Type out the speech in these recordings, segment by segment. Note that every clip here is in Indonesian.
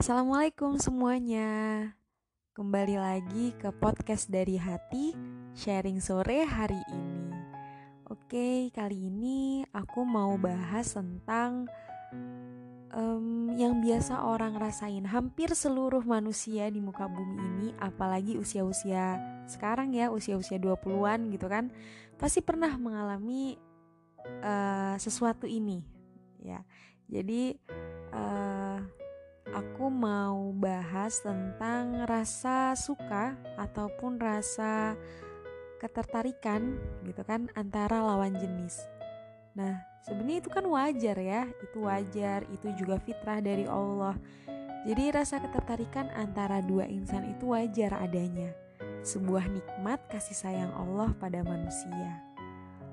Assalamualaikum semuanya. Kembali lagi ke podcast dari hati, sharing sore hari ini. Oke, kali ini aku mau bahas tentang um, yang biasa orang rasain hampir seluruh manusia di muka bumi ini, apalagi usia-usia sekarang ya, usia-usia 20-an gitu kan, pasti pernah mengalami uh, sesuatu ini, ya. Jadi uh, aku mau bahas tentang rasa suka ataupun rasa ketertarikan gitu kan antara lawan jenis. Nah, sebenarnya itu kan wajar ya, itu wajar, itu juga fitrah dari Allah. Jadi rasa ketertarikan antara dua insan itu wajar adanya. Sebuah nikmat kasih sayang Allah pada manusia.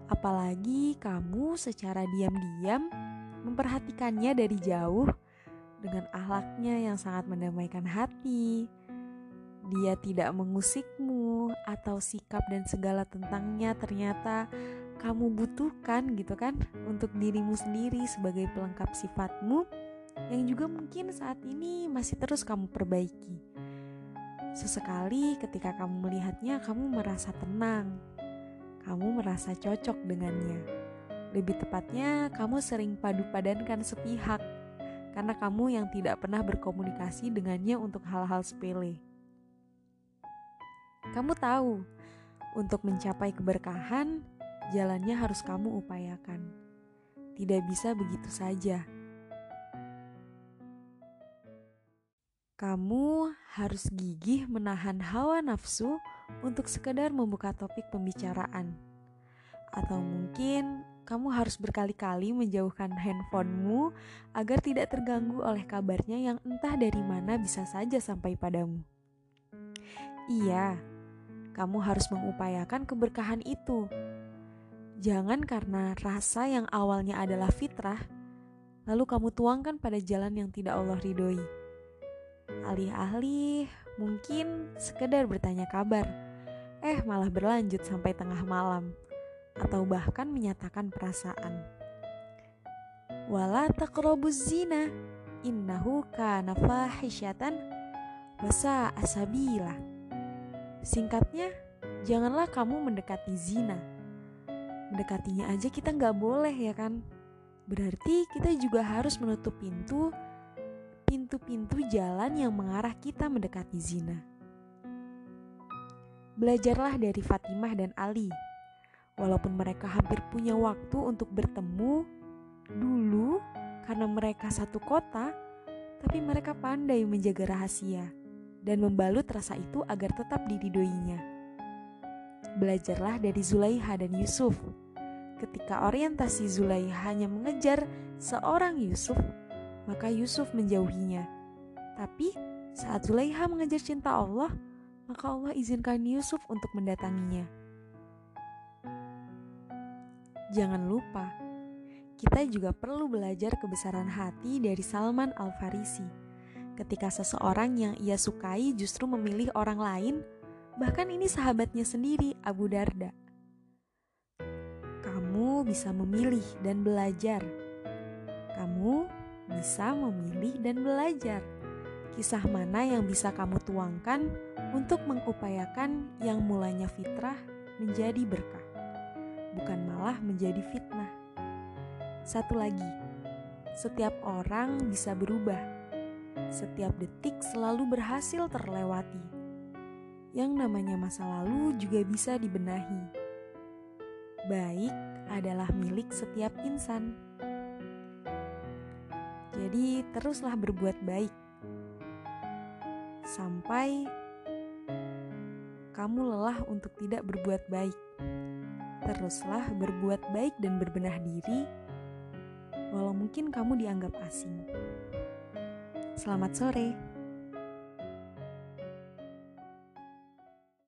Apalagi kamu secara diam-diam memperhatikannya dari jauh dengan ahlaknya yang sangat mendamaikan hati. Dia tidak mengusikmu atau sikap dan segala tentangnya ternyata kamu butuhkan gitu kan untuk dirimu sendiri sebagai pelengkap sifatmu yang juga mungkin saat ini masih terus kamu perbaiki. Sesekali ketika kamu melihatnya kamu merasa tenang. Kamu merasa cocok dengannya. Lebih tepatnya, kamu sering padu padankan sepihak karena kamu yang tidak pernah berkomunikasi dengannya untuk hal-hal sepele. Kamu tahu, untuk mencapai keberkahan, jalannya harus kamu upayakan. Tidak bisa begitu saja. Kamu harus gigih menahan hawa nafsu untuk sekedar membuka topik pembicaraan. Atau mungkin kamu harus berkali-kali menjauhkan handphonemu agar tidak terganggu oleh kabarnya yang entah dari mana bisa saja sampai padamu. Iya, kamu harus mengupayakan keberkahan itu. Jangan karena rasa yang awalnya adalah fitrah, lalu kamu tuangkan pada jalan yang tidak Allah ridhoi. Alih-alih mungkin sekedar bertanya kabar, eh malah berlanjut sampai tengah malam atau bahkan menyatakan perasaan. Wala taqrabuz zina innahu kana fahisyatan wasa asabila. Singkatnya, janganlah kamu mendekati zina. Mendekatinya aja kita nggak boleh ya kan? Berarti kita juga harus menutup pintu pintu-pintu jalan yang mengarah kita mendekati zina. Belajarlah dari Fatimah dan Ali Walaupun mereka hampir punya waktu untuk bertemu dulu karena mereka satu kota, tapi mereka pandai menjaga rahasia dan membalut rasa itu agar tetap diridhoinya. Belajarlah dari Zulaiha dan Yusuf. Ketika orientasi Zulaiha hanya mengejar seorang Yusuf, maka Yusuf menjauhinya. Tapi saat Zulaiha mengejar cinta Allah, maka Allah izinkan Yusuf untuk mendatanginya. Jangan lupa, kita juga perlu belajar kebesaran hati dari Salman Al-Farisi. Ketika seseorang yang ia sukai justru memilih orang lain, bahkan ini sahabatnya sendiri, Abu Darda. Kamu bisa memilih dan belajar. Kamu bisa memilih dan belajar. Kisah mana yang bisa kamu tuangkan untuk mengupayakan yang mulanya fitrah menjadi berkah? Bukan malah menjadi fitnah. Satu lagi, setiap orang bisa berubah. Setiap detik selalu berhasil terlewati. Yang namanya masa lalu juga bisa dibenahi. Baik adalah milik setiap insan. Jadi, teruslah berbuat baik sampai kamu lelah untuk tidak berbuat baik teruslah berbuat baik dan berbenah diri, walau mungkin kamu dianggap asing. Selamat sore.